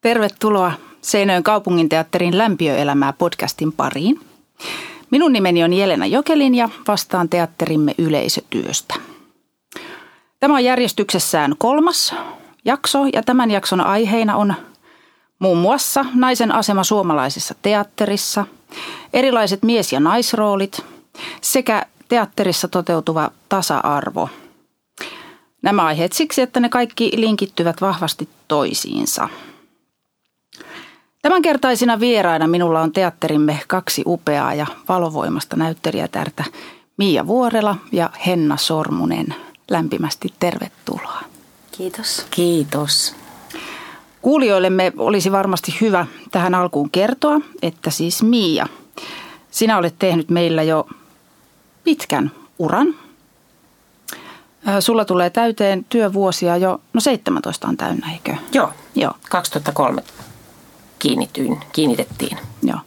Tervetuloa Seinöön kaupunginteatterin Lämpiöelämää podcastin pariin. Minun nimeni on Jelena Jokelin ja vastaan teatterimme yleisötyöstä. Tämä on järjestyksessään kolmas jakso ja tämän jakson aiheina on muun muassa naisen asema suomalaisessa teatterissa, erilaiset mies- ja naisroolit sekä teatterissa toteutuva tasa-arvo. Nämä aiheet siksi, että ne kaikki linkittyvät vahvasti toisiinsa – Tämänkertaisina vieraina minulla on teatterimme kaksi upeaa ja valovoimasta näyttelijätärtä Mia Vuorela ja Henna Sormunen. Lämpimästi tervetuloa. Kiitos. Kiitos. Kuulijoillemme olisi varmasti hyvä tähän alkuun kertoa, että siis Mia, sinä olet tehnyt meillä jo pitkän uran. Sulla tulee täyteen työvuosia jo, no 17 on täynnä, eikö? Joo, Joo. 2003 kiinnityin, kiinnitettiin. Joo.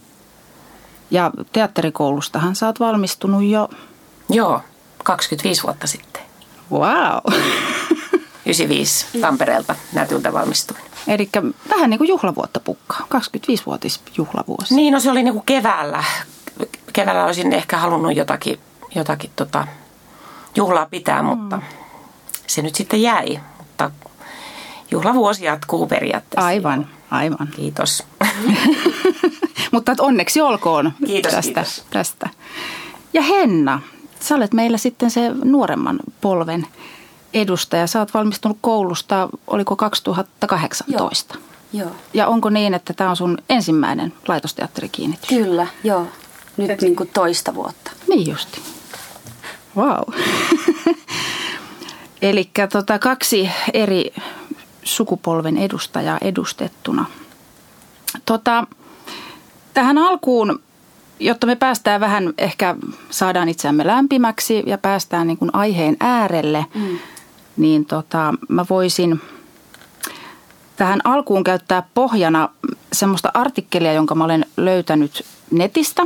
Ja teatterikoulustahan sä oot valmistunut jo... Joo, 25 vuotta sitten. Wow. 95 Tampereelta nätyltä valmistuin. Eli vähän niin kuin juhlavuotta pukkaa, 25-vuotis juhlavuosi. Niin, no se oli niin kuin keväällä. Keväällä olisin ehkä halunnut jotakin, jotakin tota, juhlaa pitää, mutta mm. se nyt sitten jäi. Mutta juhlavuosi jatkuu periaatteessa. Aivan. Aivan. Kiitos. Mutta onneksi olkoon kiitos, tästä, kiitos. tästä. Ja Henna, sä olet meillä sitten se nuoremman polven edustaja. Sä oot valmistunut koulusta, oliko 2018? Joo. Joo. Ja onko niin, että tämä on sun ensimmäinen laitosteatterikiinnitys? Kyllä, joo. Nyt niin kuin toista vuotta. Niin justi. Wow. Eli tota, kaksi eri sukupolven edustajaa edustettuna. Tota, tähän alkuun, jotta me päästään vähän, ehkä saadaan itseämme lämpimäksi ja päästään niin kuin aiheen äärelle, mm. niin tota, mä voisin tähän alkuun käyttää pohjana semmoista artikkelia, jonka mä olen löytänyt netistä.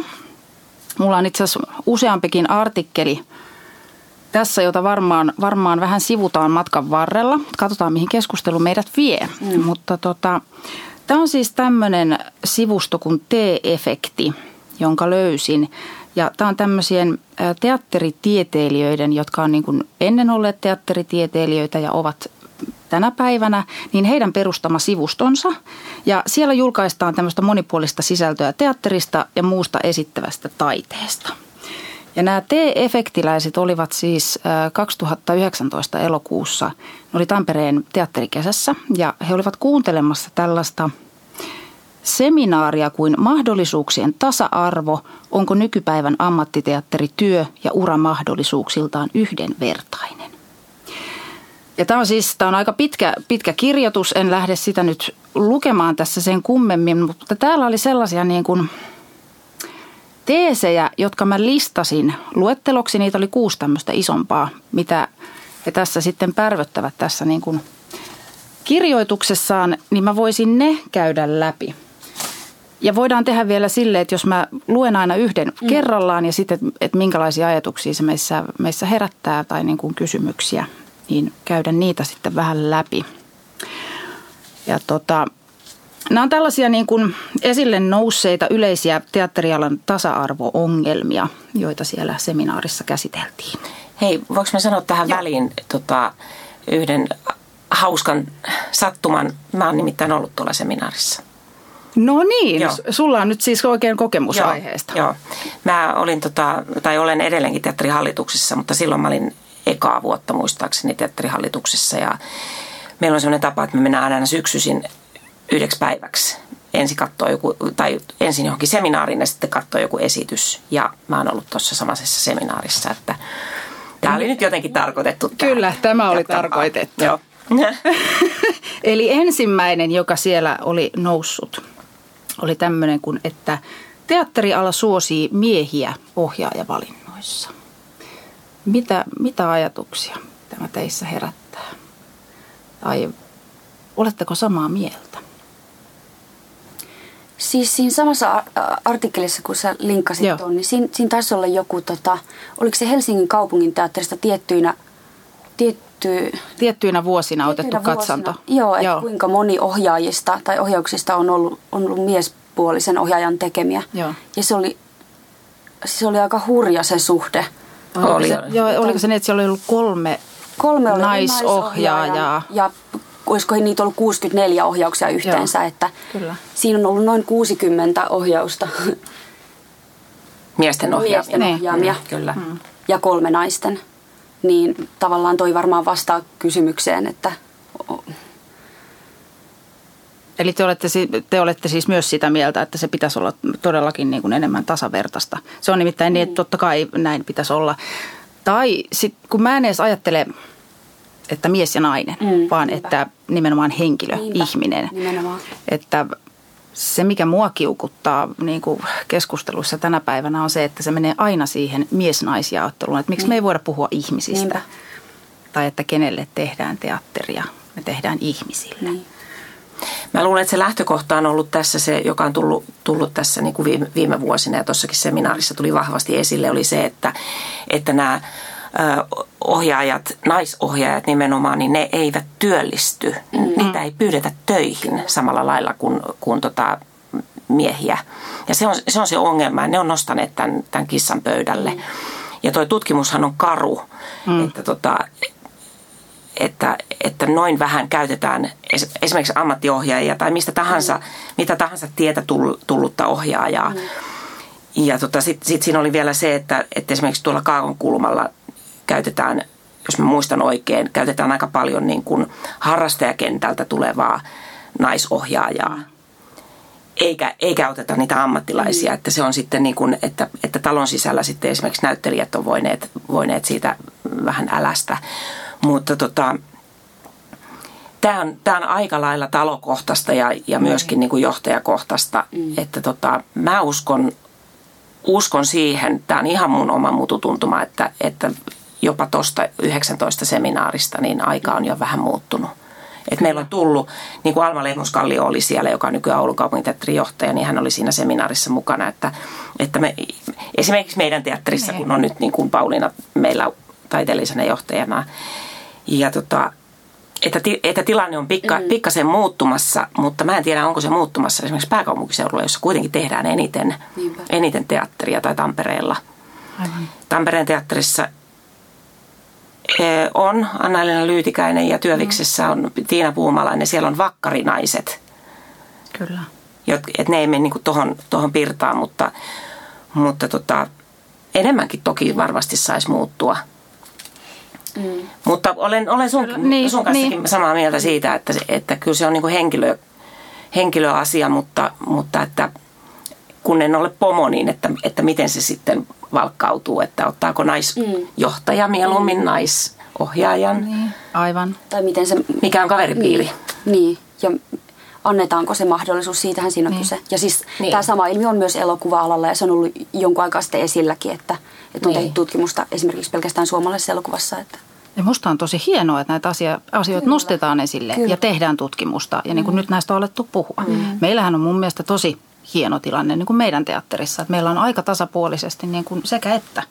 Mulla on itse asiassa useampikin artikkeli – tässä, jota varmaan, varmaan vähän sivutaan matkan varrella. Katsotaan, mihin keskustelu meidät vie. Mm. Mutta tota, tämä on siis tämmöinen sivusto kuin T-efekti, jonka löysin. Ja tämä on tämmöisien teatteritieteilijöiden, jotka on niin kuin ennen olleet teatteritieteilijöitä ja ovat tänä päivänä, niin heidän perustama sivustonsa. Ja siellä julkaistaan tämmöistä monipuolista sisältöä teatterista ja muusta esittävästä taiteesta – ja nämä T-efektiläiset olivat siis 2019 elokuussa, ne oli Tampereen teatterikesässä ja he olivat kuuntelemassa tällaista seminaaria kuin mahdollisuuksien tasa-arvo, onko nykypäivän ammattiteatteri työ ja ura mahdollisuuksiltaan yhdenvertainen. Ja tämä on siis tämä on aika pitkä, pitkä kirjoitus, en lähde sitä nyt lukemaan tässä sen kummemmin, mutta täällä oli sellaisia niin kuin – teesejä, jotka mä listasin luetteloksi. Niitä oli kuusi tämmöistä isompaa, mitä he tässä sitten pärvöttävät tässä niin kuin kirjoituksessaan, niin mä voisin ne käydä läpi. Ja voidaan tehdä vielä sille, että jos mä luen aina yhden mm. kerrallaan ja sitten, että minkälaisia ajatuksia se meissä, meissä herättää tai niin kuin kysymyksiä, niin käydä niitä sitten vähän läpi. Ja tota, Nämä on tällaisia niin kuin esille nousseita yleisiä teatterialan tasa-arvo-ongelmia, joita siellä seminaarissa käsiteltiin. Hei, voiko mä sanoa tähän Joo. väliin tota, yhden hauskan sattuman? Mä oon nimittäin ollut tuolla seminaarissa. No niin, Joo. sulla on nyt siis oikein kokemus joo, aiheesta. Joo, mä olin tota, tai olen edelleenkin teatterihallituksessa, mutta silloin mä olin ekaa vuotta muistaakseni teatterihallituksessa ja meillä on sellainen tapa, että me mennään aina syksyisin yhdeksi päiväksi ensin katsoo joku, tai ensin johonkin seminaariin ja sitten katsoo joku esitys. Ja mä oon ollut tuossa samaisessa seminaarissa, että tämä oli nyt jotenkin tarkoitettu. Kyllä, tämä oli tarkoitettu. Joo. Eli ensimmäinen, joka siellä oli noussut, oli tämmöinen kuin, että teatteriala suosii miehiä ohjaajavalinnoissa. Mitä, mitä ajatuksia tämä teissä herättää? Tai oletteko samaa mieltä? Siis siinä samassa artikkelissa, kun sä linkkasit Joo. tuon, niin siinä, siinä taisi olla joku, tota, oliko se Helsingin kaupungin teatterista tiettyinä, tiet, tietty, Tiettyinä vuosina otettu tiettyinä katsanto. Vuosina, joo, että kuinka moni ohjaajista tai ohjauksista on ollut, on ollut miespuolisen ohjaajan tekemiä. Joo. Ja se oli, se oli aika hurja se suhde. Oliko Oli, se, oli. joo, oliko se niin, että siellä oli ollut kolme Kolme oli naisohjaajaa? Ja olisiko niitä ollut 64 ohjauksia yhteensä, Joo, että kyllä. siinä on ollut noin 60 ohjausta Miesten ohjaamia. miesten Niin. ohjaamia Mm, Kyllä. ja kolme naisten. Niin tavallaan toi varmaan vastaa kysymykseen, että Eli te olette, te olette siis myös sitä mieltä, että se pitäisi olla todellakin niin kuin enemmän tasavertaista. Se on nimittäin niin, että totta kai näin pitäisi olla. Tai sit, kun mä en edes ajattele, että mies ja nainen, Mm, vaan niinpä. että nimenomaan henkilö, Niinpä, ihminen. nimenomaan. Että se, mikä mua kiukuttaa niin kuin keskusteluissa tänä päivänä on se, että se menee aina siihen mies-naisjaotteluun. Että miksi me ei voida puhua ihmisistä? Niinpä. Tai että kenelle tehdään teatteria. Me tehdään ihmisille. niin. Mä luulen, että se lähtökohta on ollut tässä se, joka on tullut, tullut tässä niin kuin viime, viime vuosina ja tuossakin seminaarissa tuli vahvasti esille, oli se, että, että nämä ohjaajat, naisohjaajat nimenomaan, niin ne eivät työllisty. Mm. Niitä ei pyydetä töihin samalla lailla kuin, kuin tota miehiä. Ja se on, se on se ongelma. Ne on nostaneet tämän, tämän kissan pöydälle. Mm. Ja tuo tutkimushan on karu, mm. että tota, että, että noin vähän käytetään es- esimerkiksi ammattiohjaajia tai mistä tahansa, mm. mitä tahansa tietä tull- tullutta ohjaajaa. Mm. Ja tota, sitten sit siinä oli vielä se, että, että esimerkiksi tuolla Kaakon kulmalla käytetään, jos mä muistan oikein, käytetään aika paljon niin kuin harrastajakentältä tulevaa naisohjaajaa. Eikä, eikä oteta niitä ammattilaisia, mm. että se on sitten niin kuin, että, että talon sisällä sitten esimerkiksi näyttelijät on voineet, voineet siitä vähän älästä. Mutta tota, tämä on, tämä on aika lailla talokohtaista ja, ja myöskin niin kuin johtajakohtaista. Mm. Että tota, mä uskon, uskon siihen, tämä on ihan mun oma mututuntuma, että, että jopa tuosta 19 seminaarista niin aika on jo vähän muuttunut. Et meillä on tullut, niin kuin Alma Lehmuskallio oli siellä, joka on nykyään Oulun kaupunginteatterin johtaja, niin hän oli siinä seminaarissa mukana. Että, että me, esimerkiksi meidän teatterissa, kun on nyt niin kuin Pauliina meillä taiteellisena johtajana, ja tota, että, että tilanne on pikka, mm. pikkasen muuttumassa, mutta mä en tiedä, onko se muuttumassa esimerkiksi pääkaupunkiseudulla, jossa kuitenkin tehdään eniten, Niinpä. eniten teatteria tai Tampereella. Aivan. Tampereen teatterissa on Anna-Elina Lyytikäinen ja Työviksessä on Tiina Puumalainen. Siellä on vakkarinaiset, Kyllä. jot- et ne ei mene niinku tohon, tohon pirtaan, mutta, mutta tota, enemmänkin toki varmasti saisi muuttua. Mm. Mutta olen, olen sun, Kyllä, niin, sun kanssakin niin. samaa mieltä siitä, että, se- että kyllä se on niin henkilö, henkilöasia, mutta, mutta että kun en ole pomo, niin että, että miten se sitten valkkautuu, että ottaako naisjohtaja mieluummin Mm. naisohjaajan, Niin. Aivan. Tai miten se... mikä on kaveripiiri. Niin, niin. ja annetaanko se mahdollisuus, siitähän siinä on Niin. kyse. Ja siis Niin. tämä sama ilmiö on myös elokuva-alalla ja se on ollut jonkun aikaa sitten esilläkin, että, että on Niin. tehty tutkimusta esimerkiksi pelkästään suomalaisessa elokuvassa. Että, Ja musta on tosi hienoa, että näitä asia, asioita Kyllä. nostetaan esille Kyllä. ja tehdään tutkimusta. Ja niin kuin nyt näistä on alettu puhua. Mm. Meillähän on mun mielestä tosi hieno tilanne niin kuin meidän teatterissa. Että meillä on aika tasapuolisesti niin kuin sekä että.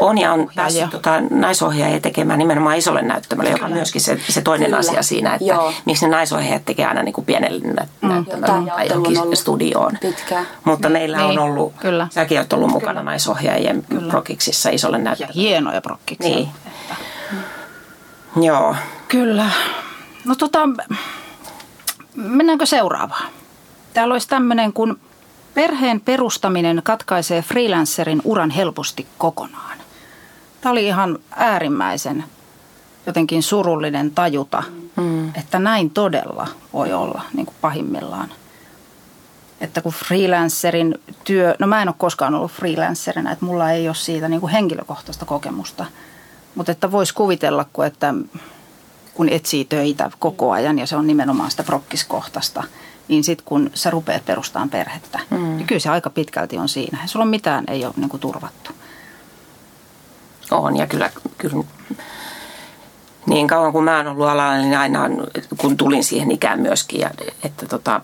On ja on Ohjaajia. päässyt tota, naisohjaajia tekemään nimenomaan isolle näyttämölle, joka on Kyllä. myöskin se, se toinen Kyllä. asia siinä, että Joo. miksi ne naisohjaajat tekee aina niin kuin pienelle nä- näyttämölle Joo, tai johonkin studioon. pitkään. Mutta meillä on Niin, ollut, kyllä. säkin olet ollut mukana Kyllä. naisohjaajien Kyllä. prokiksissa isolle Ja näyttämölle. hienoja prokkiksia. Niin. Joo. Kyllä. No tota, mennäänkö seuraavaan? Täällä olisi tämmöinen, kun perheen perustaminen katkaisee freelancerin uran helposti kokonaan. Tämä oli ihan äärimmäisen jotenkin surullinen tajuta, mm. että näin todella voi olla niin kuin pahimmillaan. Että kun freelancerin työ, no mä en ole koskaan ollut freelancerina, että mulla ei ole siitä niin kuin henkilökohtaista kokemusta. Mutta että voisi kuvitella, kun, että kun etsii töitä koko ajan ja se on nimenomaan sitä prokkiskohtaista, niin sitten kun sä rupeat perustamaan perhettä, mm. niin kyllä se aika pitkälti on siinä. Sulla mitään ei ole niin kuin turvattu. On ja kyllä, kyllä niin kauan kuin mä oon ollut alalla, niin aina on, kun tulin siihen ikään myöskin, ja, että, tota,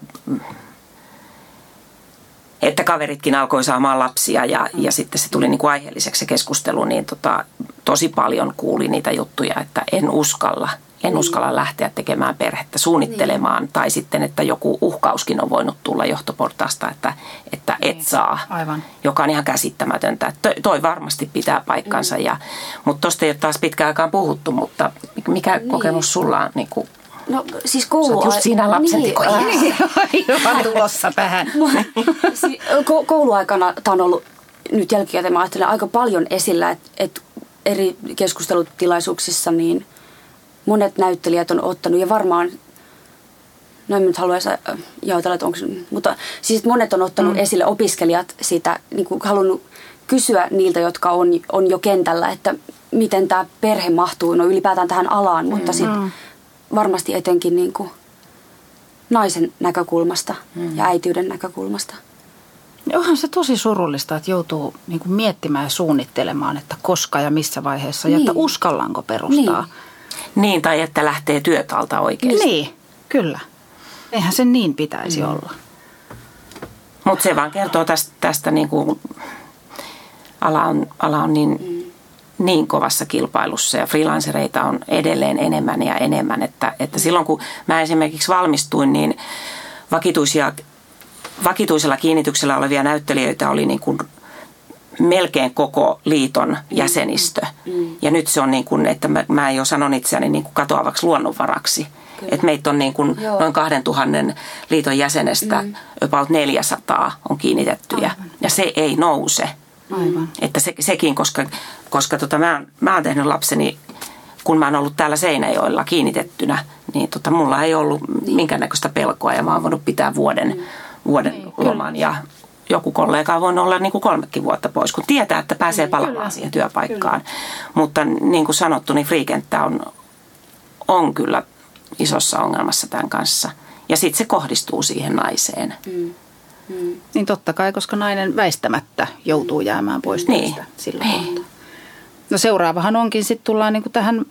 että kaveritkin alkoi saamaan lapsia ja, ja sitten se tuli niin kuin aiheelliseksi se keskustelu, niin tota, tosi paljon kuuli niitä juttuja, että en uskalla – en uskalla lähteä tekemään perhettä, suunnittelemaan. Niin. Tai sitten, että joku uhkauskin on voinut tulla johtoportaasta, että, että et niin. saa. Aivan. Joka on ihan käsittämätöntä. Toi, toi varmasti pitää paikkansa. Mm. Ja, mutta tuosta ei ole taas pitkään aikaan puhuttu, mutta mikä niin. kokemus sulla on niin kuin No siis koulu... just siinä lapsen niin, Aivan tulossa tähän. Kouluaikana tämä on ollut nyt jälkikäteen mä ajattelen aika paljon esillä, että, että eri keskustelutilaisuuksissa niin – monet näyttelijät on ottanut ja varmaan no en nyt haluaisi jaotella, että onko mutta siis monet on ottanut mm. esille opiskelijat sitä, niin kuin halunnut kysyä niiltä, jotka on, on jo kentällä, että miten tämä perhe mahtuu, no ylipäätään tähän alaan, mm. mutta sitten mm. varmasti etenkin niin kuin naisen näkökulmasta mm. ja äitiyden näkökulmasta. Onhan se tosi surullista, että joutuu niin kuin miettimään ja suunnittelemaan, että koska ja missä vaiheessa niin. ja että niin. uskallanko perustaa. Niin. Niin, tai että lähtee työtalta oikeasti. Niin, kyllä. Eihän se niin pitäisi mm. olla. Mutta se vaan kertoo tästä, tästä niin kuin, ala on, ala on niin, mm. niin kovassa kilpailussa ja freelancereita on edelleen enemmän ja enemmän. Että, että silloin kun mä esimerkiksi valmistuin, niin vakituisia, vakituisella kiinnityksellä olevia näyttelijöitä oli niin kuin melkein koko liiton mm. jäsenistö. Mm. Ja nyt se on niin kuin, että mä, mä jo sanon itseäni niin kuin katoavaksi luonnonvaraksi. Että meitä on niin kuin noin 2000 liiton jäsenestä mm. about 400 on kiinnitettyjä. Aivan. Ja se ei nouse. Aivan. Että se, sekin, koska, koska tota, mä, mä oon tehnyt lapseni, kun mä oon ollut täällä Seinäjoella kiinnitettynä, niin tota, mulla ei ollut niin. minkäännäköistä pelkoa ja mä oon voinut pitää vuoden, mm. vuoden niin, loman ja joku kollega on voinut olla niin kuin kolmekin vuotta pois, kun tietää, että pääsee niin, palaamaan kyllä, siihen työpaikkaan. Kyllä. Mutta niin kuin sanottu, niin friikenttä on, on kyllä isossa ongelmassa tämän kanssa. Ja sitten se kohdistuu siihen naiseen. Mm. Mm. Niin totta kai, koska nainen väistämättä joutuu jäämään pois niin. työstä silloin. Niin. No seuraavahan onkin, sitten tullaan niin kuin tähän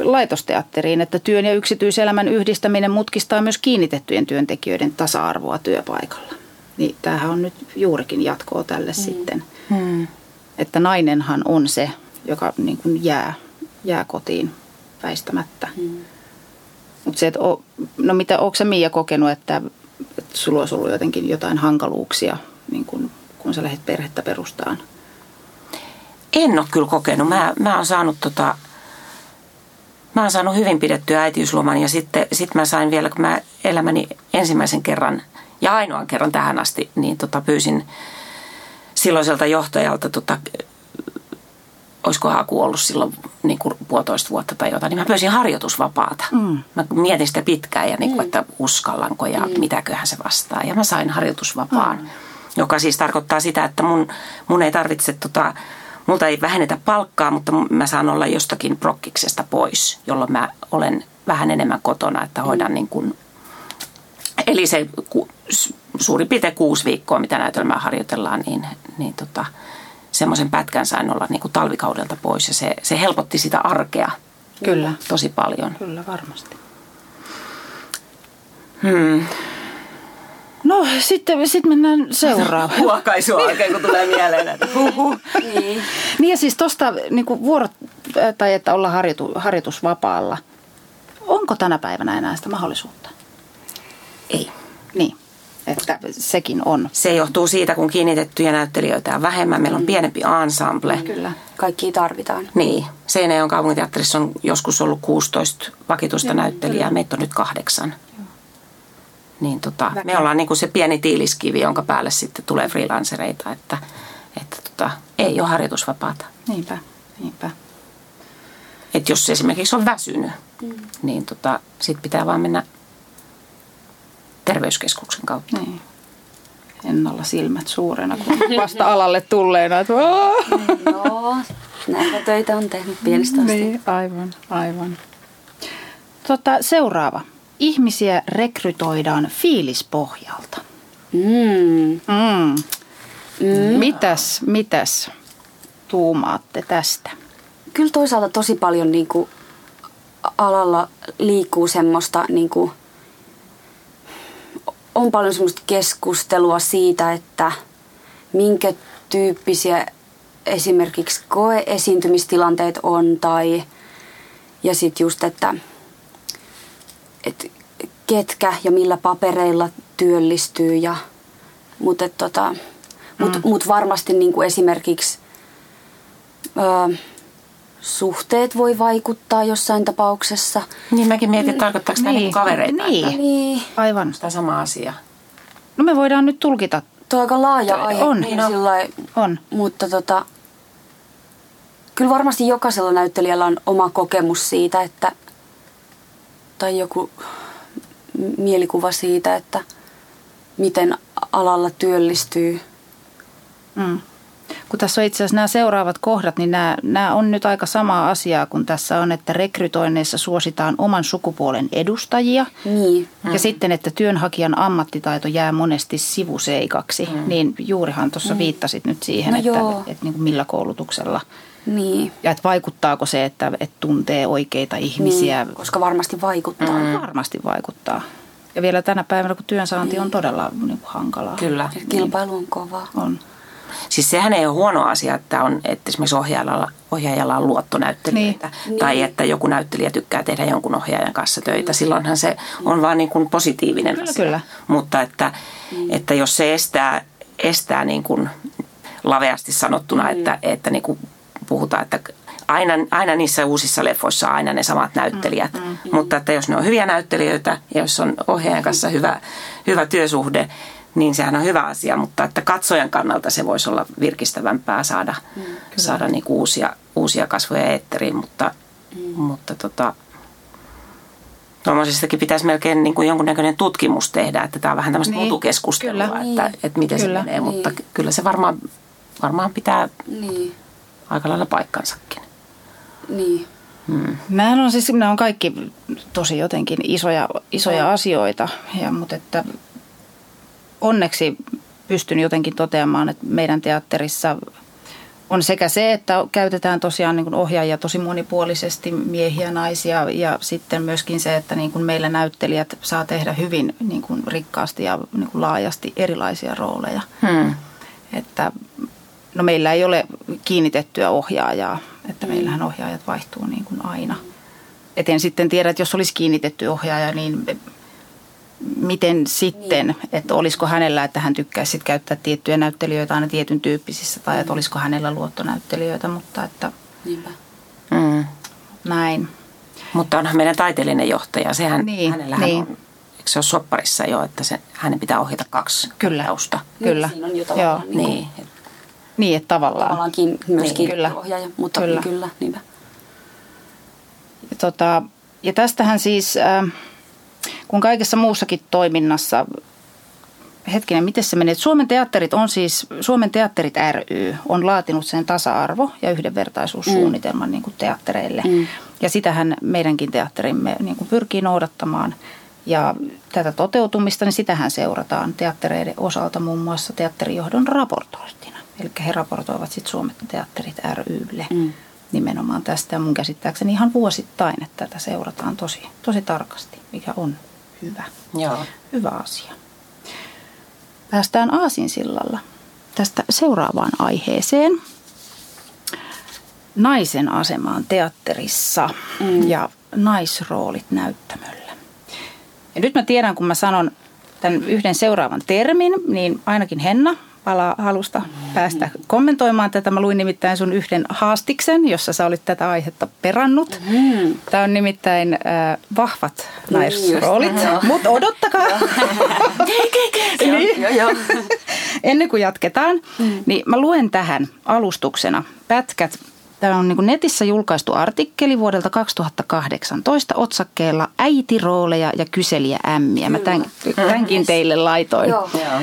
laitosteatteriin, että työn ja yksityiselämän yhdistäminen mutkistaa myös kiinnitettyjen työntekijöiden tasa-arvoa työpaikalla. Niin tämähän on nyt juurikin jatkoa tälle mm. sitten. Mm. Että nainenhan on se, joka niin kuin jää, jää kotiin väistämättä. Mm. Mutta se, että o, no mitä, onko sä Mia kokenut, että, että sulla olisi ollut jotenkin jotain hankaluuksia, niin kun, kun sä lähdet perhettä perustaan? En ole kyllä kokenut. Mä, mä oon saanut tota, Mä oon saanut hyvin pidettyä äitiysloman ja sitten sit mä sain vielä, kun mä elämäni ensimmäisen kerran ja ainoan kerran tähän asti, niin tota, pyysin silloiselta johtajalta, tota, olisiko haku ollut silloin niin kuin puolitoista vuotta tai jotain, niin mä pyysin harjoitusvapaata. Mm. Mä mietin sitä pitkään ja niin kuin, mm. että uskallanko ja mm. mitäköhän se vastaa. Ja mä sain harjoitusvapaan, mm. joka siis tarkoittaa sitä, että mun, mun ei tarvitse, tota, multa ei vähennetä palkkaa, mutta mä saan olla jostakin prokkiksesta pois, jolloin mä olen vähän enemmän kotona, että hoidan mm. niin kuin Eli se ku, suurin piirtein kuusi viikkoa, mitä näytelmää harjoitellaan, niin, niin tota, semmoisen pätkän sain olla niin kuin talvikaudelta pois ja se, se helpotti sitä arkea Kyllä. tosi paljon. Kyllä, varmasti. Hmm. No sitten sit mennään seuraavaan. Huokaisu oikein, kun tulee mieleen, että huhu. niin. niin ja siis tuosta niin vuorot, tai että olla harjoitu, harjoitusvapaalla. Onko tänä päivänä enää sitä mahdollisuutta? Ei. Niin, että sekin on. Se johtuu siitä, kun kiinnitettyjä näyttelijöitä on vähemmän. Meillä on mm. pienempi ensemble. Kyllä, kaikki tarvitaan. Niin. Seinäjoen kaupunginteatterissa on joskus ollut 16 vakituista Joo, näyttelijää. Kyllä. Meitä on nyt kahdeksan. Niin tota, me ollaan niin kuin se pieni tiiliskivi, jonka päälle sitten tulee freelancereita, että, että tota, ei ole harjoitusvapaata. Niinpä, niinpä. Et jos esimerkiksi on väsynyt, mm. niin tota, sitten pitää vaan mennä terveyskeskuksen kautta. Niin. Ennalla silmät suurena, kun vasta alalle tulleena. Että, Joo, näitä töitä on tehnyt pienestä asti. Niin, aivan, aivan. Tota, seuraava. Ihmisiä rekrytoidaan fiilispohjalta. Mm. Mm. Mm. Mitäs, mitäs tuumaatte tästä? Kyllä toisaalta tosi paljon niin kuin, alalla liikkuu semmoista niin kuin, on paljon semmoista keskustelua siitä, että minkä tyyppisiä esimerkiksi koeesiintymistilanteet on tai ja sitten just, että, että ketkä ja millä papereilla työllistyy ja mutta tota, mut, mm. mut varmasti niin kuin esimerkiksi ö, suhteet voi vaikuttaa jossain tapauksessa. Niin mäkin mietin, että tarkoittaako niin. tämä niin kavereita. Niin. Että Niin. Aivan. Tämä sama asia. No me voidaan nyt tulkita. Tuo on aika laaja aihe. On. Niin No. sillai, On. mutta tota, kyllä varmasti jokaisella näyttelijällä on oma kokemus siitä, että tai joku mielikuva siitä, että miten alalla työllistyy. Mm. Kun tässä on itse asiassa nämä seuraavat kohdat, niin nämä, nämä on nyt aika samaa asiaa kuin tässä on, että rekrytoinneissa suositaan oman sukupuolen edustajia. Niin. Ja sitten, että työnhakijan ammattitaito jää monesti sivuseikaksi. Niin juurihan tuossa viittasit nyt siihen, No että, joo. että niin kuin millä koulutuksella. Niin. Ja että vaikuttaako se, että, että tuntee oikeita ihmisiä. niin. Koska varmasti vaikuttaa. Mm. Varmasti vaikuttaa. Ja vielä tänä päivänä, kun työnsaanti on todella niin kuin hankalaa. Kyllä. Ja kilpailu on kovaa. On. Siis sehän ei ole huono asia, että, on, että esimerkiksi ohjaajalla, ohjaajalla on luottonäyttelijöitä. Niin. Tai Niin. että joku näyttelijä tykkää tehdä jonkun ohjaajan kanssa töitä. Silloinhan se on vaan niin kuin positiivinen Kyllä, asia. kyllä. Mutta että, että jos se estää, estää niin kuin laveasti sanottuna, että, että niin kuin puhutaan, että aina, aina niissä uusissa leffoissa on aina ne samat näyttelijät. Mm, Mutta että jos ne on hyviä näyttelijöitä ja jos on ohjaajan kanssa hyvä, hyvä työsuhde, niin sehän on hyvä asia, mutta että katsojan kannalta se voisi olla virkistävämpää saada, mm, saada niin kuin uusia, uusia kasvoja eetteriin, mutta, mm. mutta tota, Tuommoisestakin pitäisi melkein niin kuin jonkunnäköinen tutkimus tehdä, että tämä on vähän tämmöistä Niin, mutukeskustelua, kyllä. että, Niin. että miten Kyllä. se menee, mutta Niin. kyllä se varmaan, varmaan pitää Niin. aika lailla paikkansakin. Niin. Nämä on siis nämä on kaikki tosi jotenkin isoja, isoja asioita, ja, mutta että onneksi pystyn jotenkin toteamaan, että meidän teatterissa on sekä se, että käytetään tosiaan niin ohjaajia tosi monipuolisesti, miehiä, naisia, ja sitten myöskin se, että niin kuin meillä näyttelijät saa tehdä hyvin niin kuin rikkaasti ja niin kuin laajasti erilaisia rooleja. Hmm. Että no meillä ei ole kiinnitettyä ohjaajaa, että meillähän ohjaajat vaihtuu niin kuin aina. Et en sitten tiedä, että jos olisi kiinnitetty ohjaaja, niin miten sitten, että olisiko hänellä, että hän tykkäisi sit käyttää tiettyjä näyttelijöitä aina tietyn tyyppisissä, tai että olisiko hänellä luottonäyttelijöitä, mutta että Niinpä. Hmm. näin. Mutta onhan meidän taiteellinen johtaja, sehän Niin, hänellähän niin. on, eikö se ole sopparissa jo, että se, hänen pitää ohjata kaksi Kyllä. ohjausta. Kyllä. Niin, siinä on jo tavallaan Joo. niin, Niin, niin. Niin, että tavallaan. tavallaankin myöskin Niin, kyllä. ohjaaja, mutta Kyllä. kyllä, kyllä niinpä. Ja, tota, ja tästähän siis, äh, kun kaikessa muussakin toiminnassa, hetkinen, miten se menee? Suomen teatterit on siis, Suomen teatterit ry on laatinut sen tasa-arvo- ja yhdenvertaisuussuunnitelman mm. niin kuin teattereille. Mm. Ja sitähän meidänkin teatterimme niin kuin pyrkii noudattamaan. Ja tätä toteutumista, niin sitähän seurataan teattereiden osalta muun muassa teatterijohdon raportointina. Eli he raportoivat sitten Suomen teatterit rylle Mm. nimenomaan tästä. Ja mun käsittääkseni ihan vuosittain, että tätä seurataan tosi, tosi tarkasti, mikä on hyvä, joo. hyvä asia. Päästään Aasinsillalla tästä seuraavaan aiheeseen. Naisen asemaan teatterissa mm. ja naisroolit näyttämöllä. Ja nyt mä tiedän, kun mä sanon tämän yhden seuraavan termin, niin ainakin Henna palaa halusta päästä kommentoimaan tätä. Mä luin nimittäin sun yhden haastiksen, jossa sä olit tätä aihetta perannut. Mm. Tämä on nimittäin äh, vahvat Niin naisroolit, joo. mutta odottakaa. niin. Ennen kuin jatketaan, mm. niin mä luen tähän alustuksena pätkät. Tämä on niin netissä julkaistu artikkeli vuodelta 2018 otsakkeella Äitirooleja ja kyselijä ämmiä. Mä tämän, tämänkin teille laitoin. Joo. joo.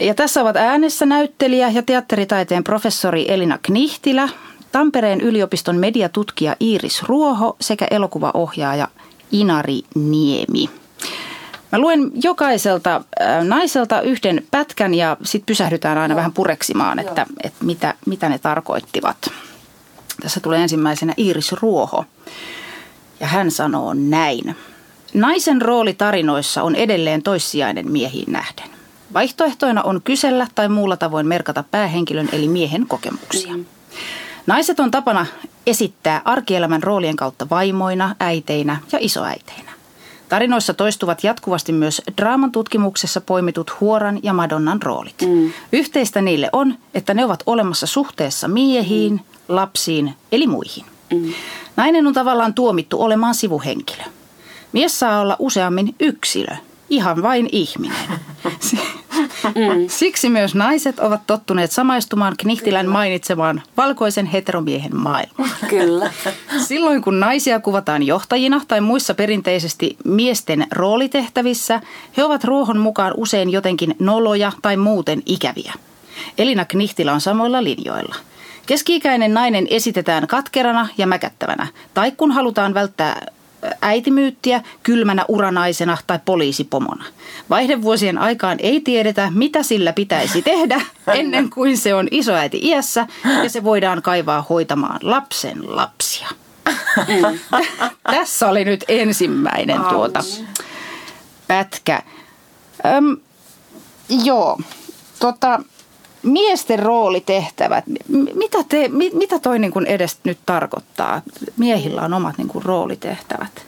Ja tässä ovat äänessä näyttelijä ja teatteritaiteen professori Elina Knihtilä, Tampereen yliopiston mediatutkija Iiris Ruoho sekä elokuvaohjaaja Inari Niemi. Mä luen jokaiselta äh, naiselta yhden pätkän ja sitten pysähdytään aina vähän pureksimaan, että, että mitä, mitä ne tarkoittivat. Tässä tulee ensimmäisenä Iiris Ruoho ja hän sanoo näin. Naisen rooli tarinoissa on edelleen toissijainen miehiin nähden. Vaihtoehtoina on kysellä tai muulla tavoin merkata päähenkilön eli miehen kokemuksia. Mm. Naiset on tapana esittää arkielämän roolien kautta vaimoina, äiteinä ja isoäiteinä. Tarinoissa toistuvat jatkuvasti myös draaman tutkimuksessa poimitut Huoran ja Madonnan roolit. Mm. Yhteistä niille on, että ne ovat olemassa suhteessa miehiin, mm. lapsiin eli muihin. Mm. Nainen on tavallaan tuomittu olemaan sivuhenkilö. Mies saa olla useammin yksilö, ihan vain ihminen. Mm. Siksi myös naiset ovat tottuneet samaistumaan Knihtilän Kyllä. mainitsemaan valkoisen heteromiehen maailmaan. Kyllä. Silloin kun naisia kuvataan johtajina tai muissa perinteisesti miesten roolitehtävissä, he ovat ruohon mukaan usein jotenkin noloja tai muuten ikäviä. Elina Knihtilä on samoilla linjoilla. Keski-ikäinen nainen esitetään katkerana ja mäkättävänä, tai kun halutaan välttää äitimyyttiä kylmänä uranaisena tai poliisipomona. Vaihdevuosien aikaan ei tiedetä, mitä sillä pitäisi tehdä ennen kuin se on isoäiti iässä ja se voidaan kaivaa hoitamaan lapsen lapsia. Tässä oli nyt ensimmäinen tuota pätkä. Öm, joo, tota, miesten roolitehtävät, mitä, te, mitä toi niin kuin edes nyt tarkoittaa? Miehillä on omat niin kuin roolitehtävät.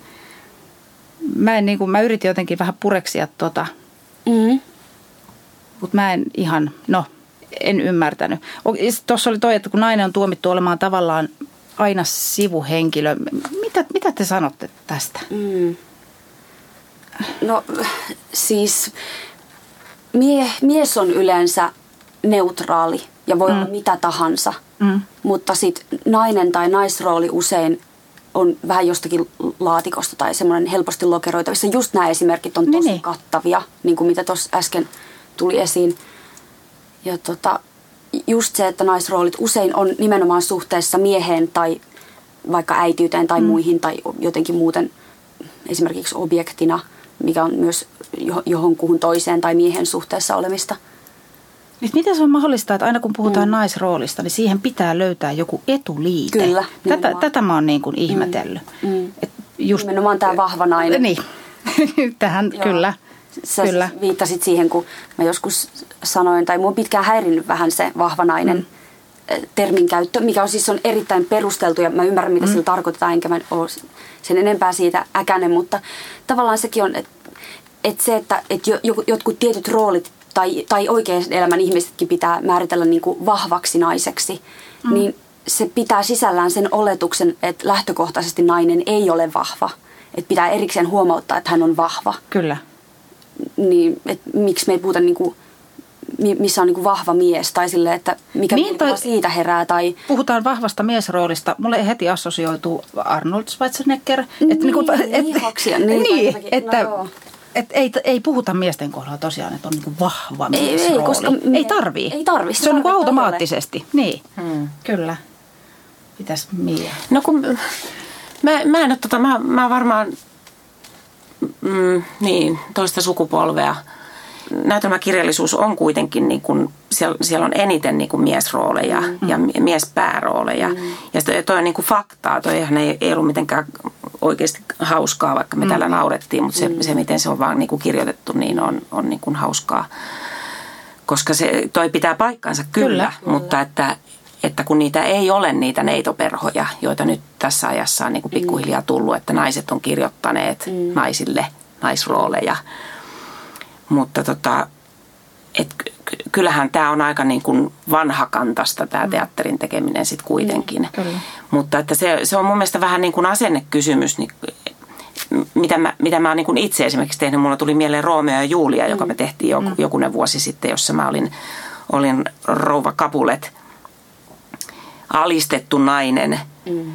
Mä, en, niin kuin, mä yritin jotenkin vähän pureksia tota, mm. mutta mä en ihan, no en ymmärtänyt. Tuossa oli toi, että kun nainen on tuomittu olemaan tavallaan aina sivuhenkilö. Mitä, mitä te sanotte tästä? Mm. No siis mie, mies on yleensä neutraali ja voi mm. olla mitä tahansa. Mm. Mutta sitten nainen tai naisrooli usein on vähän jostakin laatikosta tai semmoinen helposti lokeroitavissa. Just nämä esimerkit on tosi niin. kattavia, niin kuin mitä tuossa äsken tuli esiin. Ja tota, just se, että naisroolit usein on nimenomaan suhteessa mieheen tai vaikka äitiyteen tai mm. muihin tai jotenkin muuten esimerkiksi objektina, mikä on myös johonkuhun toiseen tai miehen suhteessa olemista – niin miten se on mahdollista, että aina kun puhutaan mm. naisroolista, niin siihen pitää löytää joku etuliite? Kyllä. Tätä, tätä mä oon niin kuin ihmetellyt. Mm. Mm. Et just, nimenomaan tämä vahva nainen. Niin, tähän Joo. kyllä. Sä kyllä. viittasit siihen, kun mä joskus sanoin, tai mua on pitkään häirinnyt vähän se vahva nainen mm. termin käyttö, mikä on siis on erittäin perusteltu ja mä ymmärrän, mitä mm. sillä tarkoitetaan, enkä mä ole sen enempää siitä äkänen, mutta tavallaan sekin on, että et se, että et jotkut tietyt roolit tai, tai oikean elämän ihmisetkin pitää määritellä niin kuin vahvaksi naiseksi, mm. niin se pitää sisällään sen oletuksen, että lähtökohtaisesti nainen ei ole vahva. Että pitää erikseen huomauttaa, että hän on vahva. Kyllä. Niin, että miksi me ei puhuta niin kuin, missä on niin vahva mies tai sille, että mikä niin, toi, siitä herää. Tai... Puhutaan vahvasta miesroolista. Mulle heti assosioituu Arnold Schwarzenegger. Niin, että, niin, kuin, niin, et, niin, niin, että, no et ei, ei puhuta miesten kohdalla tosiaan, että on niin vahva ei, ei, koska me, ei tarvii. Ei tarvii. Se, se on niin automaattisesti. Ole. Niin, hmm. kyllä. Mitäs Mia? No kun mä, mä en ole tota, mä, mä varmaan mm, niin, toista sukupolvea. Näytelmäkirjallisuus on kuitenkin, niin kuin, siellä, siellä on eniten niin kuin miesrooleja mm. ja miespäärooleja. Mm. Ja toi on niin kuin faktaa, toi ei, ei ollut mitenkään oikeasti hauskaa, vaikka me mm. täällä naurettiin, mutta se, mm. se miten se on vaan niin kuin kirjoitettu, niin on, on niin kuin hauskaa. Koska se, toi pitää paikkansa kyllä, kyllä. mutta että, että kun niitä ei ole niitä neitoperhoja, joita nyt tässä ajassa on niin kuin pikkuhiljaa tullut, että naiset on kirjoittaneet mm. naisille naisrooleja. Mutta tota, et kyllähän tämä on aika niin kuin vanhakantasta tämä mm. teatterin tekeminen sitten kuitenkin. Mm, Mutta että se, se on mun mielestä vähän niin kuin asennekysymys, niin, mitä mä, mitä mä oon niin kuin itse esimerkiksi tehnyt. Mulla tuli mieleen Romeo ja Julia, mm. joka me tehtiin joku, mm. jokunen vuosi sitten, jossa mä olin, olin rouva Kapulet, alistettu nainen. Mm.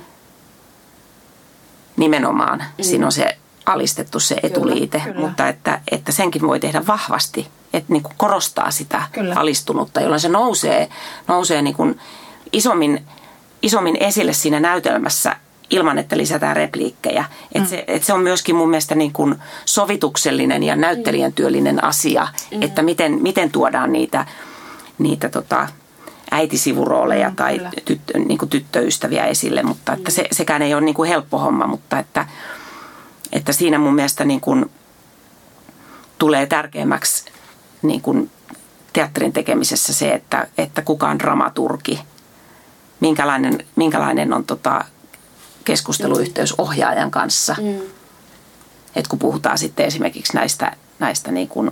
Nimenomaan. Mm. Siinä on se alistettu se etuliite, kyllä, kyllä. mutta että, että senkin voi tehdä vahvasti, että niin kuin korostaa sitä kyllä. alistunutta, jolloin se nousee, nousee niin kuin isommin, isommin esille siinä näytelmässä ilman, että lisätään repliikkejä. Mm. Että se, että se on myöskin mun mielestä niin kuin sovituksellinen ja näyttelijän työllinen asia, mm. että miten, miten tuodaan niitä, niitä tota, äitisivurooleja mm, tai tyttö, niin kuin tyttöystäviä esille, mutta että se, sekään ei ole niin kuin helppo homma, mutta että että siinä mun mielestä niin kuin tulee tärkeämmäksi niin kuin teatterin tekemisessä se, että, että kuka on dramaturgi, minkälainen, minkälainen on tota keskusteluyhteys ohjaajan kanssa. Mm. Et kun puhutaan sitten esimerkiksi näistä, näistä niin kuin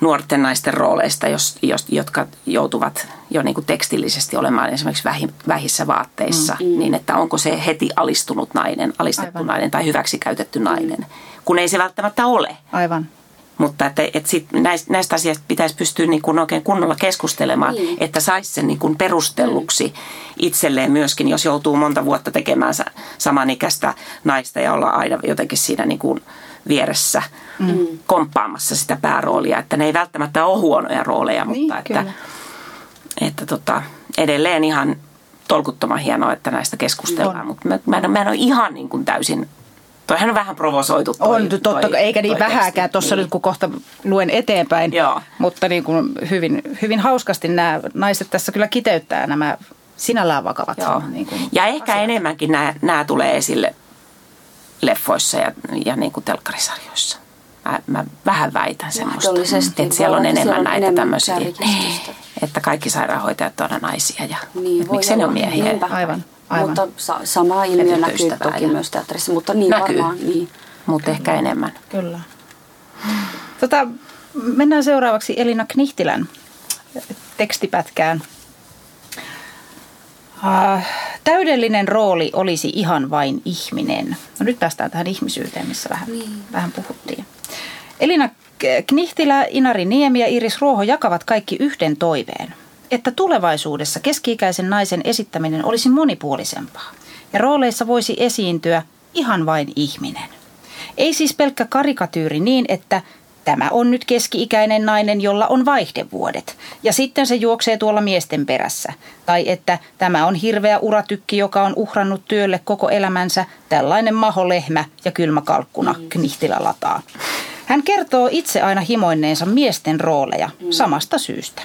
nuorten naisten rooleista, jos, jos, jotka joutuvat jo niin kuin tekstillisesti olemaan esimerkiksi vähi, vähissä vaatteissa, mm. mm. niin että onko se heti alistunut nainen, alistettu Aivan. nainen tai hyväksikäytetty nainen, kun ei se välttämättä ole. Aivan. Mutta että, että sit näistä, näistä asioista pitäisi pystyä niin kuin oikein kunnolla keskustelemaan, niin. että saisi sen niin kuin perustelluksi mm. itselleen myöskin, jos joutuu monta vuotta tekemään samanikäistä naista ja olla aina jotenkin siinä niin kuin vieressä mm. komppaamassa sitä pääroolia. Että ne ei välttämättä ole huonoja rooleja, niin, mutta että, että tota, edelleen ihan tolkuttoman hienoa, että näistä keskustellaan. Mutta mä, mä, en, mä en ole ihan niin kuin täysin Toihan on vähän provosoitu. Toi, on, totta, toi, eikä niin toi vähäkään tuossa niin. nyt, kun kohta luen eteenpäin. Joo. Mutta niin kuin hyvin, hyvin hauskasti nämä naiset tässä kyllä kiteyttää nämä sinällään vakavat. Joo. Niin kuin ja ehkä asiat. enemmänkin nämä, nämä tulee esille leffoissa ja, ja niin kuin telkkarisarjoissa. Mä, mä vähän väitän semmoista, että siellä on enemmän siellä on näitä enemmän tämmöisiä. Niin, että kaikki sairaanhoitajat on naisia ja niin, miksi ne on miehiä. Niinpä. Aivan. Aivan. Mutta sa- sama ilmiö näkyy toki ja... myös teatterissa, mutta niin näkyy. varmaan. Niin. Mutta ehkä enemmän. Kyllä. Tota, mennään seuraavaksi Elina Knihtilän tekstipätkään. Uh, täydellinen rooli olisi ihan vain ihminen. No nyt päästään tähän ihmisyyteen, missä vähän, niin. vähän puhuttiin. Elina Knihtilä, Inari Niemi ja Iris Ruoho jakavat kaikki yhden toiveen – että tulevaisuudessa keski-ikäisen naisen esittäminen olisi monipuolisempaa ja rooleissa voisi esiintyä ihan vain ihminen. Ei siis pelkkä karikatyyri niin, että tämä on nyt keski-ikäinen nainen, jolla on vaihdevuodet, ja sitten se juoksee tuolla miesten perässä. Tai että tämä on hirveä uratykki, joka on uhrannut työlle koko elämänsä, tällainen maholehmä ja kylmäkalkkuna. Knihtilä lataa. Hän kertoo itse aina himoinneensa miesten rooleja, mm. samasta syystä.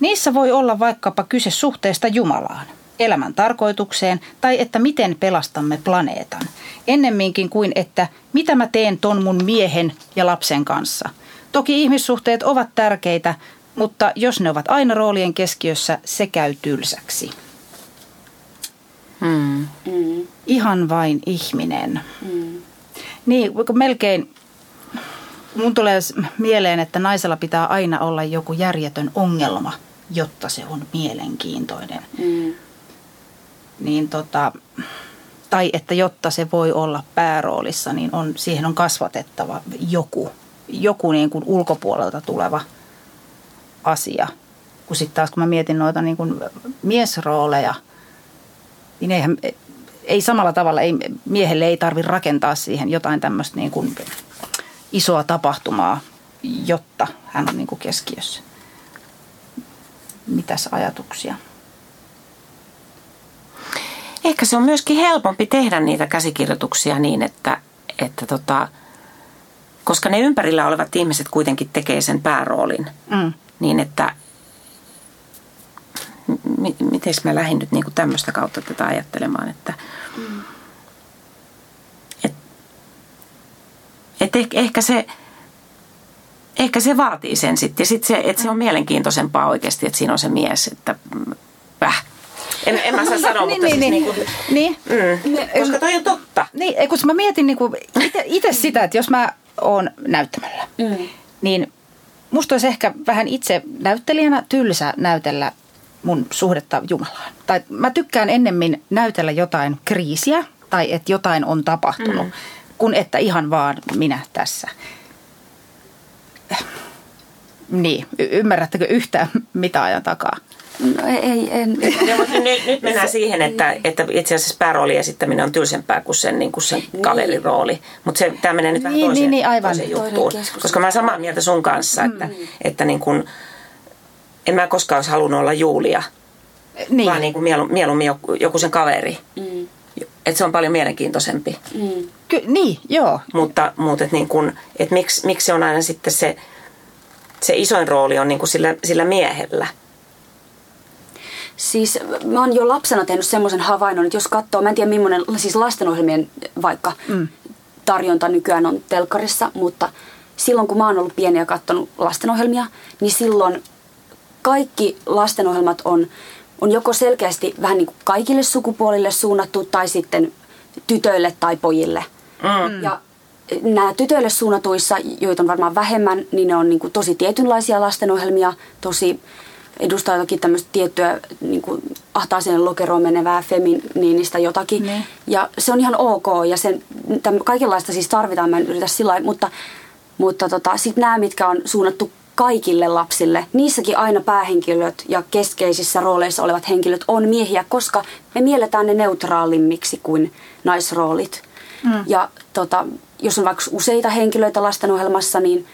Niissä voi olla vaikkapa kyse suhteesta Jumalaan, elämän tarkoitukseen tai että miten pelastamme planeetan. Ennemminkin kuin että mitä mä teen ton mun miehen ja lapsen kanssa. Toki ihmissuhteet ovat tärkeitä, mutta jos ne ovat aina roolien keskiössä, se käy tylsäksi. Hmm. Mm. Ihan vain ihminen. Mm. Niin, melkein mun tulee mieleen, että naisella pitää aina olla joku järjetön ongelma – jotta se on mielenkiintoinen. Mm. Niin tota, tai että jotta se voi olla pääroolissa, niin on, siihen on kasvatettava joku, joku niin kuin ulkopuolelta tuleva asia. Kun sitten taas kun mä mietin noita niin kuin miesrooleja, niin eihän, ei samalla tavalla, ei, miehelle ei tarvi rakentaa siihen jotain tämmöistä niin kuin isoa tapahtumaa, jotta hän on niin kuin keskiössä mitäs ajatuksia? Ehkä se on myöskin helpompi tehdä niitä käsikirjoituksia niin, että, että tota, koska ne ympärillä olevat ihmiset kuitenkin tekee sen pääroolin, mm. niin että m- miten mä lähdin nyt niinku tämmöistä kautta tätä ajattelemaan, että mm. et, et ehkä, se ehkä se vaatii sen sitten. Ja sitten se, että se on mielenkiintoisempaa oikeasti, että siinä on se mies, että väh. En, en mä saa sanoa, niin, mutta niin, siis niin, niin, niin. Mm, koska toi on totta. Niin, kun mä mietin niin itse sitä, että jos mä oon näyttämällä, mm. niin musta olisi ehkä vähän itse näyttelijänä tylsä näytellä mun suhdetta Jumalaan. Tai mä tykkään ennemmin näytellä jotain kriisiä tai että jotain on tapahtunut, mm. Kuin että ihan vaan minä tässä niin, y- ymmärrättekö yhtään mitä ajan takaa? No ei, en. Ja, mutta nyt, nyt mennään siihen, että, että itse asiassa pääroolin esittäminen on tylsempää kuin sen, niin kuin sen niin. kaverin rooli. Mutta tämä menee nyt vähän niin, toiseen, niin, niin, aivan. toiseen juttuun. Koska mä olen samaa mieltä sun kanssa, että, mm. että niin kuin, en mä koskaan olisi halunnut olla Julia, niin. vaan niin kuin mieluummin joku, joku sen kaveri. Mm. Että se on paljon mielenkiintoisempi. Mm. Ky- niin, joo. Mutta, mutta et niin kun, et miksi, miksi se on aina sitten se, se isoin rooli on niin kuin sillä, sillä miehellä? Siis mä oon jo lapsena tehnyt semmoisen havainnon, että jos katsoo, mä en tiedä millainen siis lastenohjelmien vaikka mm. tarjonta nykyään on telkkarissa, mutta silloin kun mä oon ollut pieni ja katsonut lastenohjelmia, niin silloin kaikki lastenohjelmat on, on joko selkeästi vähän niin kuin kaikille sukupuolille suunnattu tai sitten tytöille tai pojille. Mm. Ja nämä tytöille suunnatuissa, joita on varmaan vähemmän, niin ne on niin kuin tosi tietynlaisia lastenohjelmia, tosi edustaa jotakin tämmöistä tiettyä niin kuin ahtaaseen lokeroon menevää feminiinistä jotakin. Ne. Ja se on ihan ok ja sen, täm, kaikenlaista siis tarvitaan, mä en yritä sillä mutta, mutta tota, sitten nämä, mitkä on suunnattu kaikille lapsille, niissäkin aina päähenkilöt ja keskeisissä rooleissa olevat henkilöt on miehiä, koska me mielletään ne neutraalimmiksi kuin naisroolit. Mm. Ja tota, jos on vaikka useita henkilöitä lastenohjelmassa, niin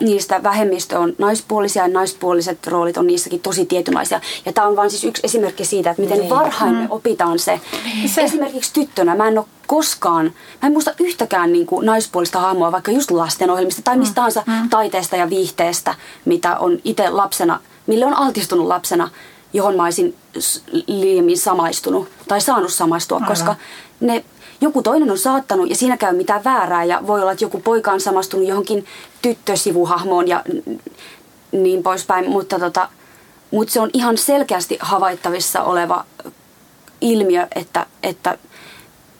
niistä vähemmistö on naispuolisia ja naispuoliset roolit on niissäkin tosi tietynlaisia. Ja tämä on vain siis yksi esimerkki siitä, että miten niin. varhain me mm. opitaan se. se. Esimerkiksi tyttönä mä en ole koskaan, mä en muista yhtäkään niin kuin naispuolista hahmoa, vaikka just lastenohjelmista tai mistä mm. tahansa mm. taiteesta ja viihteestä, mitä on itse lapsena, mille on altistunut lapsena, johon mä olisin liiemmin samaistunut tai saanut samaistua, Aivan. koska ne joku toinen on saattanut ja siinä käy mitään väärää ja voi olla, että joku poika on samastunut johonkin tyttösivuhahmoon ja niin poispäin, mutta, tota, mutta se on ihan selkeästi havaittavissa oleva ilmiö, että, että